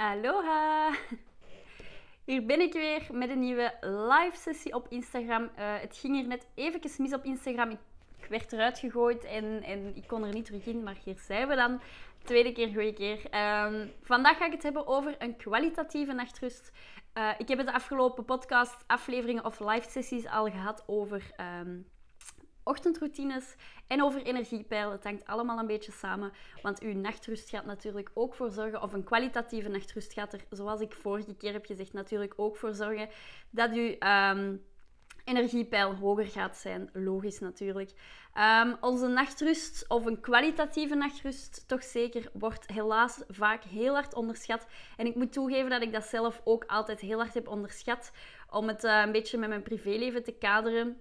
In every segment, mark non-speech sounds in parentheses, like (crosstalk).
Aloha! Hier ben ik weer met een nieuwe live sessie op Instagram. Eh, het ging hier net even mis op Instagram. Ik, werd eruit gegooid en, en ik kon er niet terug in, maar hier zijn we dan. Tweede keer, goede keer. Ehm, vandaag ga ik het hebben over een kwalitatieve nachtrust. Uh, ik heb het de afgelopen podcast, afleveringen of live sessies al gehad over ehm, ochtendroutines en over energiepeil. Het hangt allemaal een beetje samen, want uw nachtrust gaat natuurlijk ook voor zorgen, of een kwalitatieve nachtrust gaat er, zoals ik vorige keer heb gezegd, natuurlijk ook voor zorgen dat uw um, energiepeil hoger gaat zijn. Logisch natuurlijk. Um, onze nachtrust, of een kwalitatieve nachtrust, toch zeker, wordt helaas vaak heel hard onderschat. En ik moet toegeven dat ik dat zelf ook altijd heel hard heb onderschat, om het uh, een beetje met mijn privéleven te kaderen.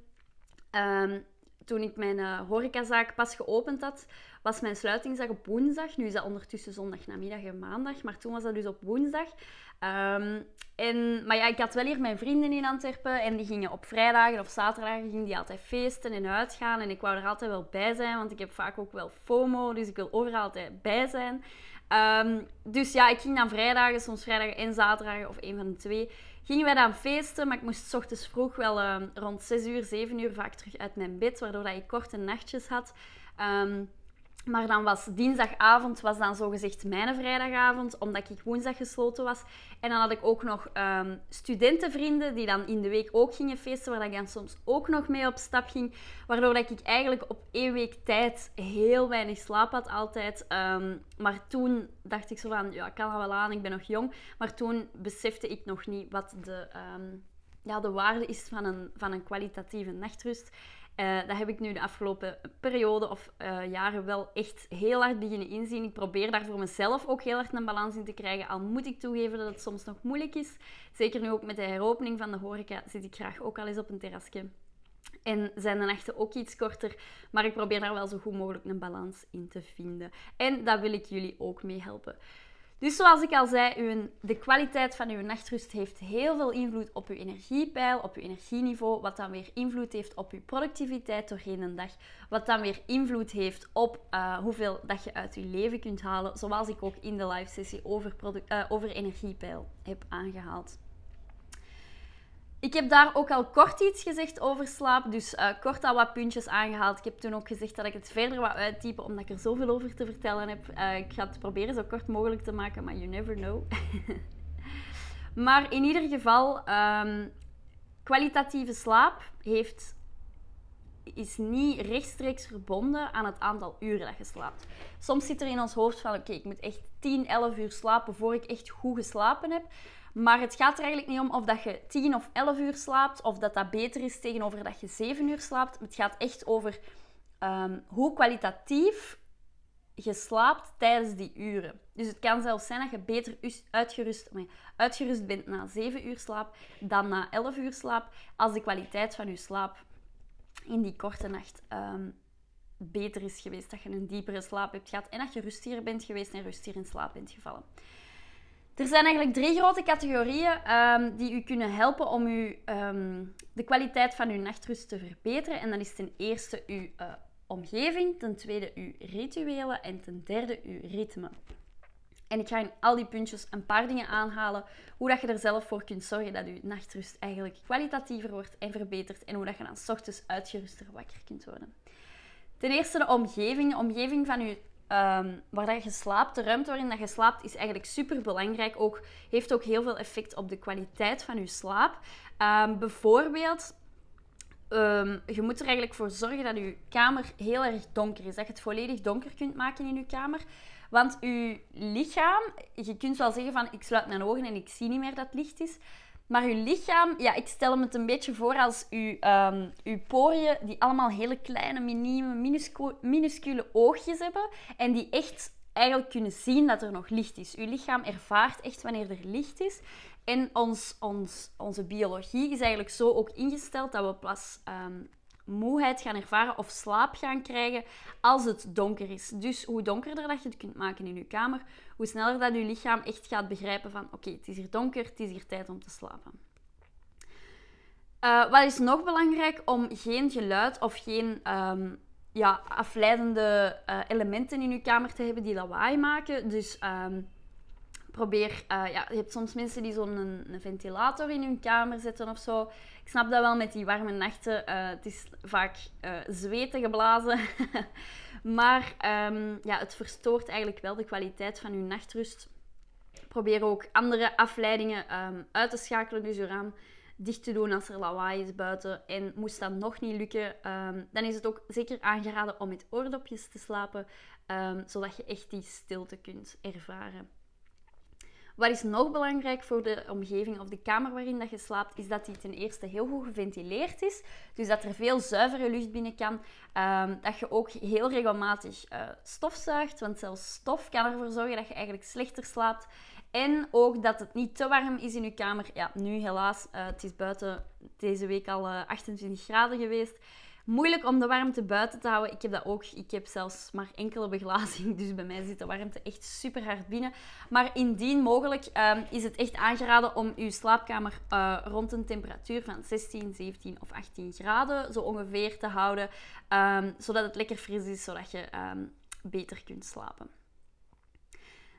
Um, toen ik mijn uh, horecazaak pas geopend had, was mijn sluitingsdag op woensdag. Nu is dat ondertussen zondag namiddag en maandag, maar toen was dat dus op woensdag. Um, en, maar ja, ik had wel hier mijn vrienden in Antwerpen en die gingen op vrijdagen of zaterdagen gingen die altijd feesten en uitgaan. En ik wou er altijd wel bij zijn, want ik heb vaak ook wel FOMO, dus ik wil overal altijd bij zijn. Um, dus ja, ik ging dan vrijdagen, soms vrijdagen en zaterdagen of een van de twee, gingen wij dan feesten, maar ik moest s ochtends vroeg wel uh, rond 6 uur, 7 uur vaak terug uit mijn bed, waardoor dat ik korte nachtjes had. Um, maar dan was dinsdagavond was dan zogezegd mijn vrijdagavond, omdat ik woensdag gesloten was. En dan had ik ook nog um, studentenvrienden die dan in de week ook gingen feesten, waar ik dan soms ook nog mee op stap ging. Waardoor ik eigenlijk op één week tijd heel weinig slaap had altijd. Um, maar toen dacht ik zo van, ja, ik kan dat wel aan, ik ben nog jong. Maar toen besefte ik nog niet wat de, um, ja, de waarde is van een, van een kwalitatieve nachtrust. Uh, dat heb ik nu de afgelopen periode of uh, jaren wel echt heel hard beginnen inzien. Ik probeer daar voor mezelf ook heel hard een balans in te krijgen. Al moet ik toegeven dat het soms nog moeilijk is. Zeker nu ook met de heropening van de horeca zit ik graag ook al eens op een terrasje. En zijn de nachten ook iets korter. Maar ik probeer daar wel zo goed mogelijk een balans in te vinden. En daar wil ik jullie ook mee helpen. Dus zoals ik al zei, uw, de kwaliteit van uw nachtrust heeft heel veel invloed op uw energiepeil, op uw energieniveau, wat dan weer invloed heeft op uw productiviteit doorheen een dag, wat dan weer invloed heeft op uh, hoeveel dat je uit je leven kunt halen, zoals ik ook in de live sessie over, uh, over energiepeil heb aangehaald. Ik heb daar ook al kort iets gezegd over slaap, dus uh, kort al wat puntjes aangehaald. Ik heb toen ook gezegd dat ik het verder wat uittypen, omdat ik er zoveel over te vertellen heb. Uh, ik ga het proberen zo kort mogelijk te maken, maar you never know. (laughs) maar in ieder geval, um, kwalitatieve slaap heeft, is niet rechtstreeks verbonden aan het aantal uren dat je slaapt. Soms zit er in ons hoofd van, oké, ik moet echt 10, 11 uur slapen voor ik echt goed geslapen heb. Maar het gaat er eigenlijk niet om of dat je 10 of 11 uur slaapt, of dat dat beter is tegenover dat je 7 uur slaapt. Het gaat echt over um, hoe kwalitatief je slaapt tijdens die uren. Dus het kan zelfs zijn dat je beter uitgerust, uitgerust bent na 7 uur slaap dan na 11 uur slaap, als de kwaliteit van je slaap in die korte nacht um, beter is geweest. Dat je een diepere slaap hebt gehad en dat je rustiger bent geweest en rustiger in slaap bent gevallen. Er zijn eigenlijk drie grote categorieën um, die u kunnen helpen om u, um, de kwaliteit van uw nachtrust te verbeteren. En dat is ten eerste uw uh, omgeving, ten tweede uw rituelen en ten derde uw ritme. En ik ga in al die puntjes een paar dingen aanhalen. Hoe dat je er zelf voor kunt zorgen dat je nachtrust eigenlijk kwalitatiever wordt en verbetert. En hoe dat je dan ochtends uitgeruster wakker kunt worden. Ten eerste de omgeving. De omgeving van je Um, waar dat je slaapt, de ruimte waarin dat je slaapt, is eigenlijk super belangrijk. Ook, heeft ook heel veel effect op de kwaliteit van je slaap. Um, bijvoorbeeld, um, je moet er eigenlijk voor zorgen dat je kamer heel erg donker is. Dat je het volledig donker kunt maken in je kamer. Want je lichaam, je kunt wel zeggen van ik sluit mijn ogen en ik zie niet meer dat het licht is. Maar uw lichaam, ja, ik stel me het een beetje voor als uw, um, uw poriën, die allemaal hele kleine, minieme, minuscule, oogjes hebben. En die echt eigenlijk kunnen zien dat er nog licht is. Uw lichaam ervaart echt wanneer er licht is. En ons, ons, onze biologie is eigenlijk zo ook ingesteld dat we pas um, moeheid gaan ervaren of slaap gaan krijgen als het donker is. Dus hoe donkerder dat je het kunt maken in je kamer, hoe sneller dat je lichaam echt gaat begrijpen van oké, het is hier donker, het is hier tijd om te slapen. Uh, wat is nog belangrijk om geen geluid of geen um, ja, afleidende uh, elementen in je kamer te hebben die lawaai maken. Dus um, probeer, uh, ja, je hebt soms mensen die zo'n ventilator in hun kamer zetten of zo. Ik snap dat wel met die warme nachten. Uh, het is vaak uh, zweten geblazen. (laughs) maar um, ja, het verstoort eigenlijk wel de kwaliteit van uw nachtrust. Probeer ook andere afleidingen um, uit te schakelen. Dus je raam dicht te doen als er lawaai is buiten. En moest dat nog niet lukken, um, dan is het ook zeker aangeraden om met oordopjes te slapen. zodat je echt die stilte kunt ervaren. Wat is nog belangrijk voor de omgeving of de kamer waarin dat je slaapt, is dat die ten eerste heel goed geventileerd is. Dus dat er veel zuivere lucht binnen kan. Um, dat je ook heel regelmatig uh, stofzuigt, want zelfs stof kan ervoor zorgen dat je eigenlijk slechter slaapt. En ook dat het niet te warm is in je kamer. Ja, nu helaas, uh, het is buiten deze week al uh, eh, 28 graden geweest moeilijk om de warmte buiten te houden. Ik heb dat ook. Ik heb zelfs maar enkele beglazing. Dus bij mij zit de warmte echt super hard binnen. Maar indien mogelijk um, is het echt aangeraden om uw slaapkamer uh, rond een temperatuur van 16, 17 of 18 graden zo ongeveer te houden. Um, zodat het lekker fris is, zodat je um, beter kunt slapen.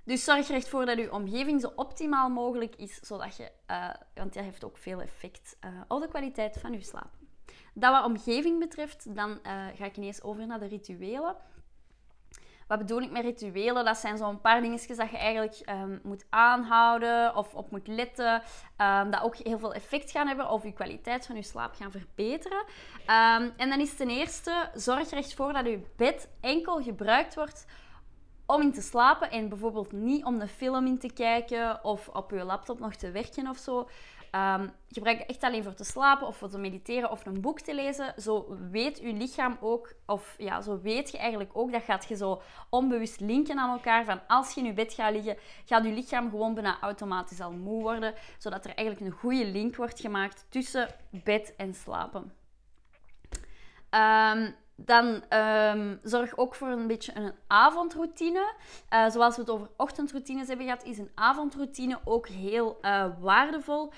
Dus zorg er echt voor dat je omgeving zo optimaal mogelijk is, zodat je, uh, want dat heeft ook veel effect uh, op de kwaliteit van je slaap. Dat wat omgeving betreft, dan uh, ga ik ineens over naar de rituelen. Wat bedoel ik met rituelen? Dat zijn zo'n paar dingetjes dat je eigenlijk um, moet aanhouden of op moet letten. Um, dat ook heel veel effect gaan hebben of je kwaliteit van je slaap gaan verbeteren. Um, en dan is ten eerste, zorg er echt voor dat je bed enkel gebruikt wordt om in te slapen en bijvoorbeeld niet om een film in te kijken of op je laptop nog te werken of zo. Um, gebruik het echt alleen voor te slapen of voor te mediteren of een boek te lezen. Zo weet je lichaam ook, of ja, zo weet je eigenlijk ook, dat gaat je zo onbewust linken aan elkaar. Van als je in je bed gaat liggen, gaat je lichaam gewoon bijna automatisch al moe worden. Zodat er eigenlijk een goede link wordt gemaakt tussen bed en slapen. Um, dan um, zorg ook voor een beetje een avondroutine. Uh, zoals we het over ochtendroutines hebben gehad, is een avondroutine ook heel uh, waardevol.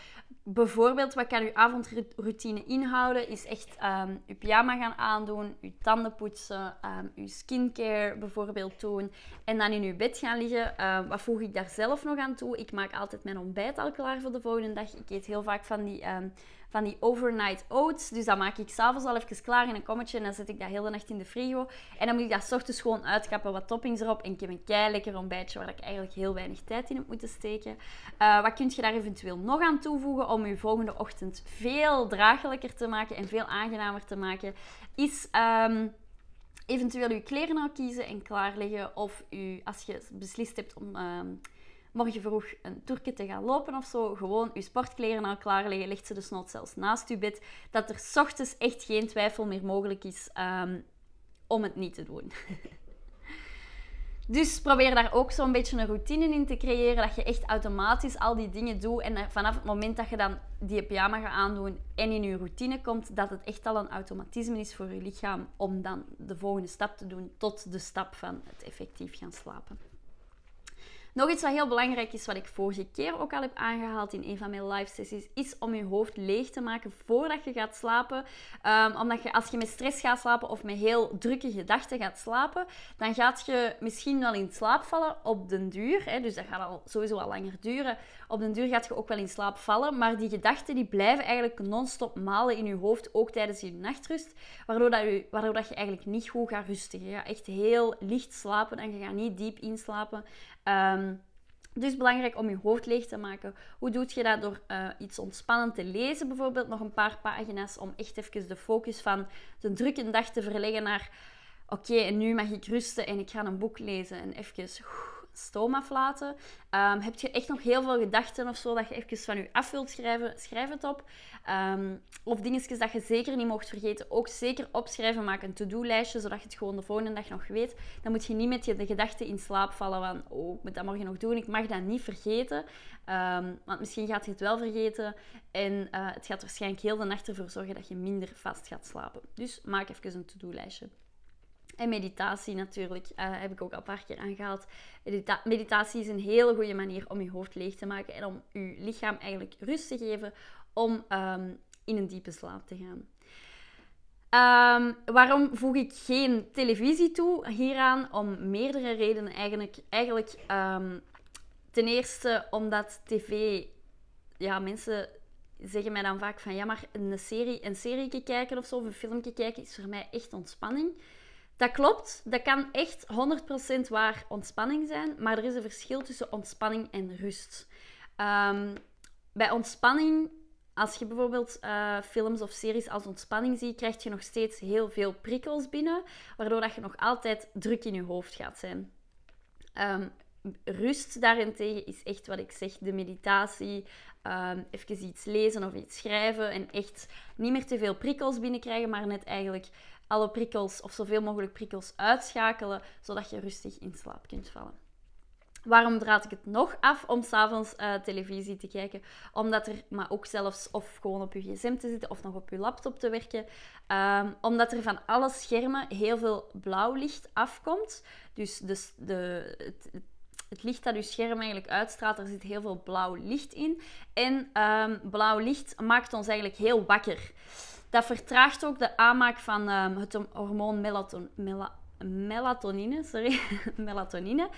Bijvoorbeeld, wat kan uw avondroutine inhouden? Is echt um, uw pyjama gaan aandoen, uw tanden poetsen, um, uw skincare bijvoorbeeld doen. En dan in uw bed gaan liggen. Wat voeg ik daar zelf nog aan toe? Ik maak altijd mijn ontbijt al klaar voor de volgende dag. Ik eet heel vaak van die van die overnight oats. Dus dat maak ik s'avonds al even klaar in een kommetje en dan zet ik dat heel de nacht in de frigo. En dan moet ik dat s ochtends gewoon uitkappen, wat toppings erop. En ik heb een kei lekker ontbijtje waar ik eigenlijk heel weinig tijd in heb moeten steken. Uh, wat kun je daar eventueel nog aan toevoegen om je volgende ochtend veel draaglijker te maken en veel aangenamer te maken? Is... Um, eventueel je kleren al kiezen en klaarleggen. Of u, als je beslist hebt om um, morgen vroeg een toerke te gaan lopen of zo, gewoon je sportkleren al klaarleggen, legt ze de snot zelfs naast je bed, dat er s ochtends echt geen twijfel meer mogelijk is um, om het niet te doen. (laughs) Dus probeer daar ook zo'n beetje een routine in te creëren. Dat je echt automatisch al die dingen doet. En vanaf het moment dat je dan die pyjama gaat aandoen en in je routine komt, dat het echt al een automatisme is voor je lichaam om dan de volgende stap te doen tot de stap van het effectief gaan slapen. Nog iets wat heel belangrijk is, wat ik vorige keer ook al heb aangehaald in een van mijn live sessies, is om je hoofd leeg te maken voordat je gaat slapen. Um, omdat je als je met stress gaat slapen of met heel drukke gedachten gaat slapen, dan gaat je misschien wel in slaap vallen op den duur. Hè, dus dat gaat al sowieso al langer duren. Op den duur gaat je ook wel in slaap vallen, maar die gedachten die blijven eigenlijk non-stop malen in je hoofd, ook tijdens je nachtrust, waardoor, dat je, waardoor dat je eigenlijk niet goed gaat rusten. Je gaat echt heel licht slapen en je gaat niet diep inslapen. Um, dus belangrijk om je hoofd leeg te maken. Hoe doe je dat? Door uh, iets ontspannend te lezen, bijvoorbeeld nog een paar pagina's, om echt even de focus van de drukke dag te verleggen naar: oké, en nu mag ik rusten en ik ga een boek lezen en even stoom aflaten. Um, heb je echt nog heel veel gedachten of zo dat je even van je af wilt schrijven, schrijf het op. Um, of dingetjes dat je zeker niet mocht vergeten, ook zeker opschrijven. Maak een to-do-lijstje, zodat je het gewoon de volgende dag nog weet. Dan moet je niet met je de gedachten in slaap vallen van, oh, ik moet dat morgen nog doen, ik mag dat niet vergeten. Um, want misschien gaat je het wel vergeten en uh, het gaat waarschijnlijk heel de nacht ervoor zorgen dat je minder vast gaat slapen. Dus maak even een to-do-lijstje. En meditatie natuurlijk, uh, heb ik ook al een paar keer aangehaald. Medita meditatie is een hele goede manier om je hoofd leeg te maken en om je lichaam eigenlijk rust te geven om um, in een diepe slaap te gaan. Um, waarom voeg ik geen televisie toe hieraan? Om meerdere redenen eigenlijk. Eigenlijk um, ten eerste omdat tv... Ja, mensen zeggen mij dan vaak van... Ja, maar een serie, een serie kijken of zo, of een filmpje kijken, is voor mij echt ontspanning. Dat klopt. Dat kan echt 100% waar ontspanning zijn. Maar er is een verschil tussen ontspanning en rust. Ehm, bij ontspanning als je bijvoorbeeld uh, films of series als ontspanning ziet, krijg je nog steeds heel veel prikkels binnen, waardoor dat je nog altijd druk in je hoofd gaat zijn. Um, rust daarentegen is echt wat ik zeg, de meditatie, um, even iets lezen of iets schrijven en echt niet meer te veel prikkels binnenkrijgen, maar net eigenlijk alle prikkels of zoveel mogelijk prikkels uitschakelen, zodat je rustig in slaap kunt vallen. Waarom draad ik het nog af om s'avonds uh, televisie te kijken? Omdat er, maar ook zelfs of gewoon op je gsm te zitten of nog op je laptop te werken, um, omdat er van alle schermen heel veel blauw licht afkomt. Dus de, het, het licht dat je scherm eigenlijk uitstraalt, er zit heel veel blauw licht in. En um, blauw licht maakt ons eigenlijk heel wakker. Dat vertraagt ook de aanmaak van um, het hormoon melaton, mela, melatonine. Sorry, (laughs) melatonine.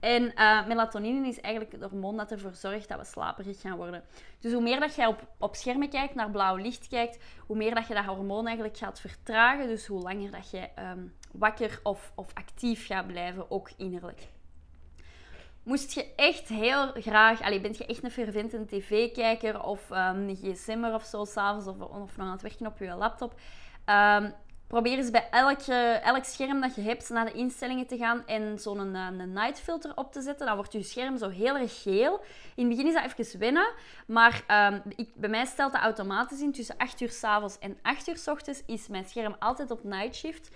En uh, melatonine is eigenlijk het hormoon dat ervoor zorgt dat we slaperig gaan worden. Dus hoe meer dat jij op, op schermen kijkt, naar blauw licht kijkt, hoe meer dat je dat hormoon eigenlijk gaat vertragen. Dus hoe langer dat je um, wakker of, of actief gaat blijven, ook innerlijk. Moest je echt heel graag, allee, bent je echt een fervente tv-kijker of um, een gsm'er of zo s'avonds of, of nog aan het werken op je laptop, um, probeer eens bij elke, elk scherm dat je hebt naar de instellingen te gaan en zo'n een, een night filter op te zetten. Dan wordt je scherm zo heel erg geel. In het begin is dat even wennen, maar um, ik, bij mij stelt dat automatisch in. Tussen 8 uur s'avonds en 8 uur s ochtends is mijn scherm altijd op night shift.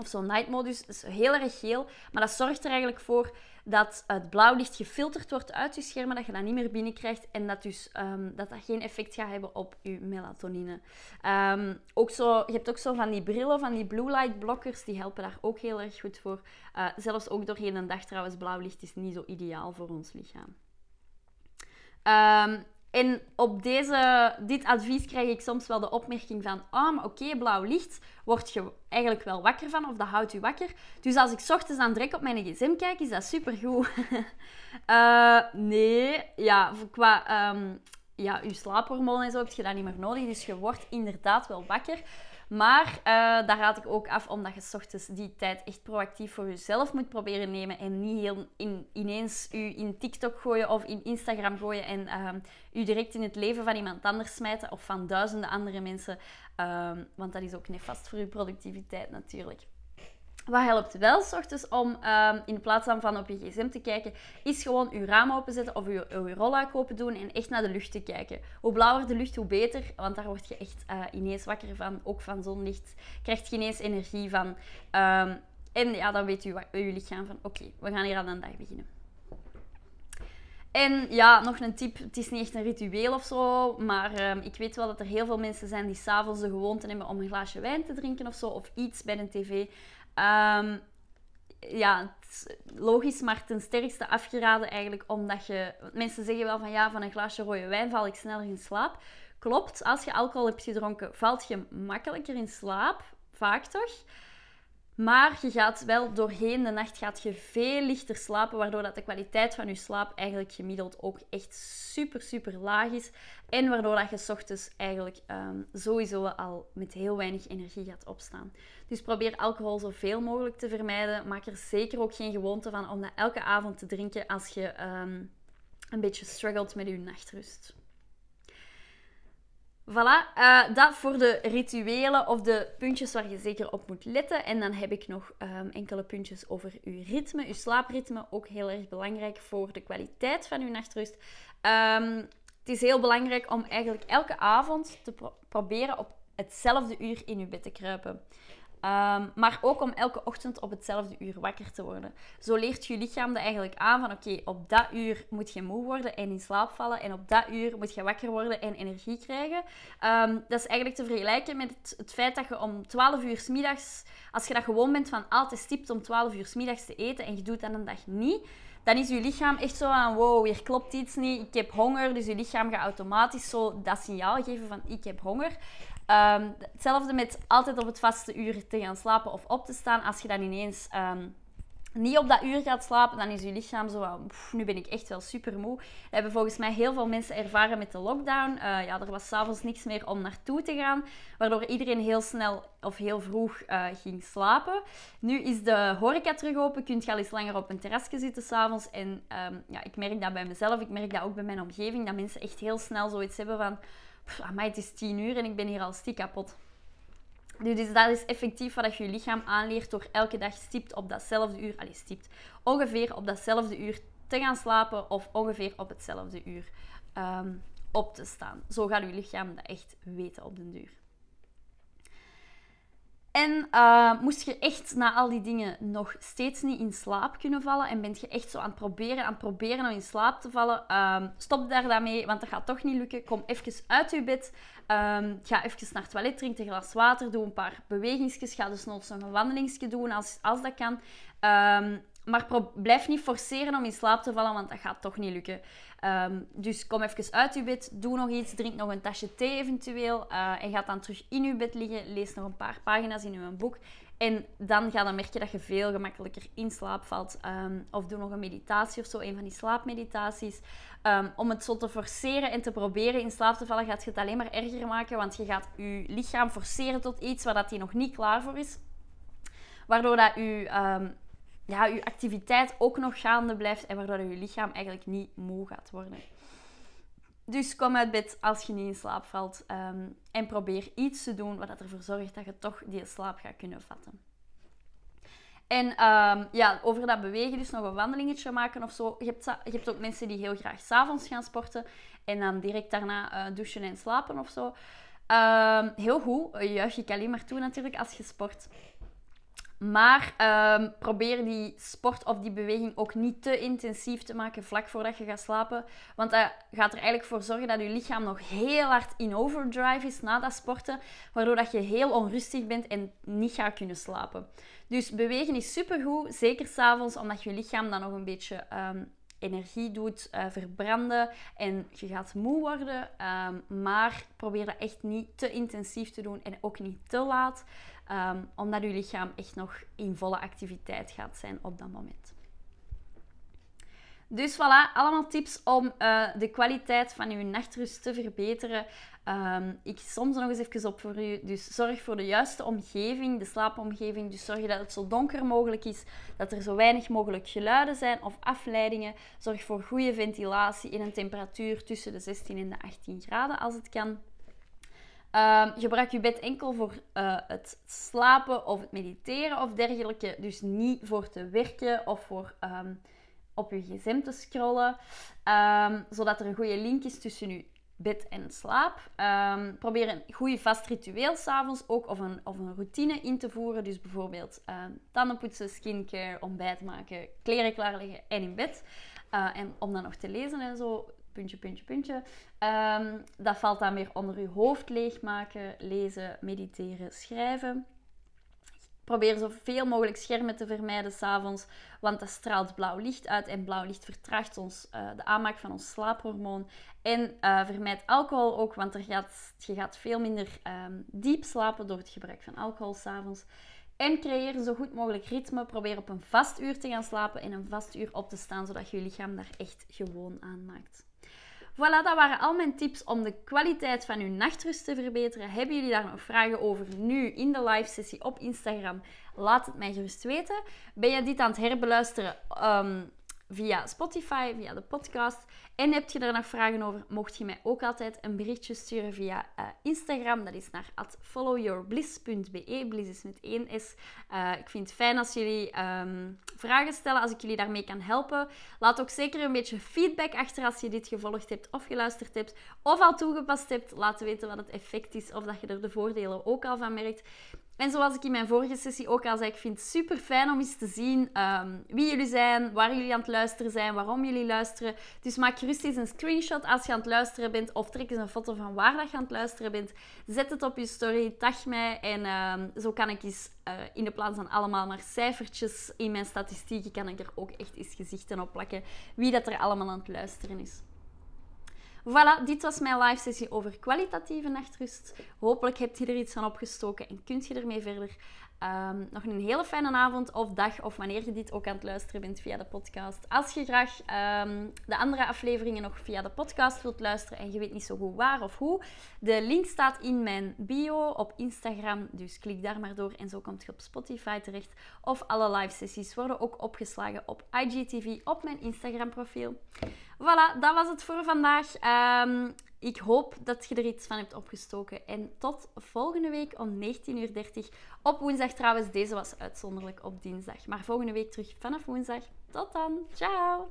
Of zo'n night modus. is heel erg geel, maar dat zorgt er eigenlijk voor dat het blauw licht gefilterd wordt uit je schermen, dat je dat niet meer binnenkrijgt en dat dus, um, dat, dat geen effect gaat hebben op je melatonine. Um, ook zo, je hebt ook zo van die brillen, van die blue light blokkers, die helpen daar ook heel erg goed voor. Uh, zelfs ook doorheen een dag trouwens, blauw licht is niet zo ideaal voor ons lichaam. Um, en op deze, dit advies krijg ik soms wel de opmerking van... Oh, maar oké, blauw licht, word je eigenlijk wel wakker van of dat houdt je wakker. Dus als ik ochtends aan direct op mijn gsm kijk, is dat supergoed. uh, (laughs) nee, ja, qua um, ja, je slaaphormoon en zo heb je dat niet meer nodig. Dus je wordt inderdaad wel wakker. Maar uh, daar raad ik ook af omdat je ochtends die tijd echt proactief voor jezelf moet proberen nemen. En niet heel in, ineens u in TikTok gooien of in Instagram gooien en uh, u direct in het leven van iemand anders smijten of van duizenden andere mensen. Uh, want dat is ook nefast voor uw productiviteit natuurlijk. Wat helpt wel, s ochtends, om um, in plaats van op je gsm te kijken, is gewoon je raam openzetten of je, je rolluik open doen en echt naar de lucht te kijken. Hoe blauwer de lucht, hoe beter, want daar word je echt uh, ineens wakker van. Ook van zonlicht krijg je ineens energie van. Um, en ja, dan weet je, je lichaam van, oké, we gaan hier aan een dag beginnen. En ja, nog een tip. Het is niet echt een ritueel of zo. Maar um, ik weet wel dat er heel veel mensen zijn die s'avonds de gewoonte hebben om een glaasje wijn te drinken of zo. Of iets bij een tv. Um, ja, logisch, maar ten sterkste afgeraden eigenlijk, omdat je... Mensen zeggen wel van, ja, van een glaasje rode wijn val ik sneller in slaap. Klopt, als je alcohol hebt gedronken, valt je makkelijker in slaap. Vaak toch? Maar je gaat wel doorheen de nacht gaat je veel lichter slapen, waardoor dat de kwaliteit van je slaap eigenlijk gemiddeld ook echt super, super laag is. En waardoor dat je ochtends eigenlijk um, sowieso al met heel weinig energie gaat opstaan. Dus probeer alcohol zoveel mogelijk te vermijden. Maak er zeker ook geen gewoonte van om dat elke avond te drinken als je um, een beetje struggelt met je nachtrust. Voilà, uh, dat voor de rituelen of de puntjes waar je zeker op moet letten. En dan heb ik nog um, enkele puntjes over uw ritme, uw slaapritme. Ook heel erg belangrijk voor de kwaliteit van uw nachtrust. Um, het is heel belangrijk om eigenlijk elke avond te pro proberen op hetzelfde uur in uw bed te kruipen. Um, maar ook om elke ochtend op hetzelfde uur wakker te worden. Zo leert je lichaam er eigenlijk aan van oké, op dat uur moet je moe worden en in slaap vallen. En op dat uur moet je wakker worden en energie krijgen. Um, dat is eigenlijk te vergelijken met het, het, feit dat je om 12 uur s middags, als je dat gewoon bent van altijd stipt om 12 uur s middags te eten en je doet dat een dag niet, dan is je lichaam echt zo aan, wow, hier klopt iets niet, ik heb honger. Dus je lichaam gaat automatisch zo dat signaal geven van, ik heb honger. Um, hetzelfde met altijd op het vaste uur te gaan slapen of op te staan. Als je dan ineens um, niet op dat uur gaat slapen, dan is je lichaam zo nu ben ik echt wel super moe. Dat hebben volgens mij heel veel mensen ervaren met de lockdown. Uh, ja, er was s'avonds niks meer om naartoe te gaan, waardoor iedereen heel snel of heel vroeg uh, ging slapen. Nu is de horeca terug open, kunt je al eens langer op een terrasje zitten s'avonds. En um, ja, ik merk dat bij mezelf, ik merk dat ook bij mijn omgeving, dat mensen echt heel snel zoiets hebben van, het is tien uur en ik ben hier al stiek kapot. Dus dat is effectief wat je je lichaam aanleert door elke dag stipt op datzelfde uur, allez, stipt, ongeveer op datzelfde uur te gaan slapen of ongeveer op hetzelfde uur ehm, op te staan. Zo gaat je lichaam dat echt weten op den duur. En uh, moest je echt na al die dingen nog steeds niet in slaap kunnen vallen en bent je echt zo aan het proberen, aan proberen om in slaap te vallen, uh, stop daar dan mee, want dat gaat toch niet lukken. Kom even uit je bed, uh, ga even naar het toilet, drink een glas water, doe een paar bewegingsjes, ga dus nog een wandelingsje doen als, als dat kan. Ehm, maar blijf niet forceren om in slaap te vallen, want dat gaat toch niet lukken. Um, dus kom even uit je bed, doe nog iets, drink nog een tasje thee eventueel uh, en ga dan terug in je bed liggen, lees nog een paar pagina's in je boek en dan ga je merken dat je veel gemakkelijker in slaap valt. Um, of doe nog een meditatie of zo, een van die slaapmeditaties. Um, om het zo te forceren en te proberen in slaap te vallen, gaat je het alleen maar erger maken, want je gaat je lichaam forceren tot iets waar dat hij nog niet klaar voor is. Waardoor dat je ja, je activiteit ook nog gaande blijft en waardoor je lichaam eigenlijk niet moe gaat worden. Dus kom uit bed als je niet in slaap valt ehm, en probeer iets te doen wat ervoor zorgt dat je toch die slaap gaat kunnen vatten. En um, ja, over dat bewegen, dus nog een wandelingetje maken of zo. Je hebt, je hebt ook mensen die heel graag s'avonds gaan sporten en dan direct daarna uh, douchen en slapen of zo. Um, heel goed, juich ik alleen maar toe natuurlijk als je sport. Maar um, probeer die sport of die beweging ook niet te intensief te maken vlak voordat je gaat slapen. Want dat gaat er eigenlijk voor zorgen dat je lichaam nog heel hard in overdrive is na dat sporten. Waardoor dat je heel onrustig bent en niet gaat kunnen slapen. Dus bewegen is supergoed, zeker s'avonds, omdat je lichaam dan nog een beetje um, energie doet uh, verbranden en je gaat moe worden. Um, maar probeer dat echt niet te intensief te doen en ook niet te laat. Um, omdat je lichaam echt nog in volle activiteit gaat zijn op dat moment. Dus voilà, allemaal tips om uh, de kwaliteit van je nachtrust te verbeteren. Um, ik soms nog eens even op voor u. Dus zorg voor de juiste omgeving, de slaapomgeving. Dus zorg dat het zo donker mogelijk is, dat er zo weinig mogelijk geluiden zijn of afleidingen. Zorg voor goede ventilatie in een temperatuur tussen de 16 en de 18 graden als het kan. Um, gebruik je bed enkel voor uh, het slapen of het mediteren of dergelijke. Dus niet voor te werken of voor um, op je gsm te scrollen. Zodat er een goede link is tussen je bed en slaap. probeer een goede vast ritueel s'avonds ook of een, of een routine in te voeren. Dus bijvoorbeeld tandenpoetsen, skincare, ontbijt maken, kleren klaarleggen en in bed. Uh, en om dan nog te lezen en zo puntje, puntje, puntje. Um, dat valt dan weer onder je hoofd leegmaken, lezen, mediteren, schrijven. Probeer zoveel mogelijk schermen te vermijden s'avonds, want dat straalt blauw licht uit en blauw licht vertraagt ons, uh, de aanmaak van ons slaaphormoon. En uh, vermijd alcohol ook, want er gaat, je gaat veel minder um, diep slapen door het gebruik van alcohol s'avonds. En creëer zo goed mogelijk ritme. Probeer op een vast uur te gaan slapen en een vast uur op te staan, zodat je je lichaam daar echt gewoon aan maakt. Voilà, dat waren al mijn tips om de kwaliteit van uw nachtrust te verbeteren. Hebben jullie daar nog vragen over nu in de live sessie op Instagram? Laat het mij gerust weten. Ben je dit aan het herbeluisteren um, via Spotify, via de podcast? En heb je er nog vragen over, mocht je mij ook altijd een berichtje sturen via uh, Instagram. Dat is naar followyourbliss.be. Bliss is met één S. Uh, ik vind het fijn als jullie um, vragen stellen, als ik jullie daarmee kan helpen. Laat ook zeker een beetje feedback achter als je dit gevolgd hebt of geluisterd hebt. Of al toegepast hebt. Laat weten wat het effect is of dat je er de voordelen ook al van merkt. En zoals ik in mijn vorige sessie ook al zei, ik vind het super fijn om eens te zien um, wie jullie zijn, waar jullie aan het luisteren zijn, waarom jullie luisteren. Dus maak gerust eens een screenshot als je aan het luisteren bent of trek eens een foto van waar dat je aan het luisteren bent. Zet het op je story, tag mij en um, zo kan ik eens uh, in de plaats van allemaal maar cijfertjes in mijn statistieken, kan ik er ook echt eens gezichten op plakken wie dat er allemaal aan het luisteren is. Voilà, dit was mijn live sessie over kwalitatieve nachtrust. Hopelijk hebt je er iets van opgestoken en kunt je ermee verder. Ehm, nog een hele fijne avond of dag of wanneer je dit ook aan het luisteren bent via de podcast. Als je graag ehm, de andere afleveringen nog via de podcast wilt luisteren en je weet niet zo goed waar of hoe, de link staat in mijn bio op Instagram. Dus klik daar maar door en zo komt je op Spotify terecht. Of alle live sessies worden ook opgeslagen op IGTV op mijn Instagram profiel. Voilà, dat was het voor vandaag. Ehm, ik hoop dat je er iets van hebt opgestoken. En tot volgende week om 19.30 uur op woensdag trouwens. Deze was uitzonderlijk op dinsdag. Maar volgende week terug vanaf woensdag. Tot dan. Ciao.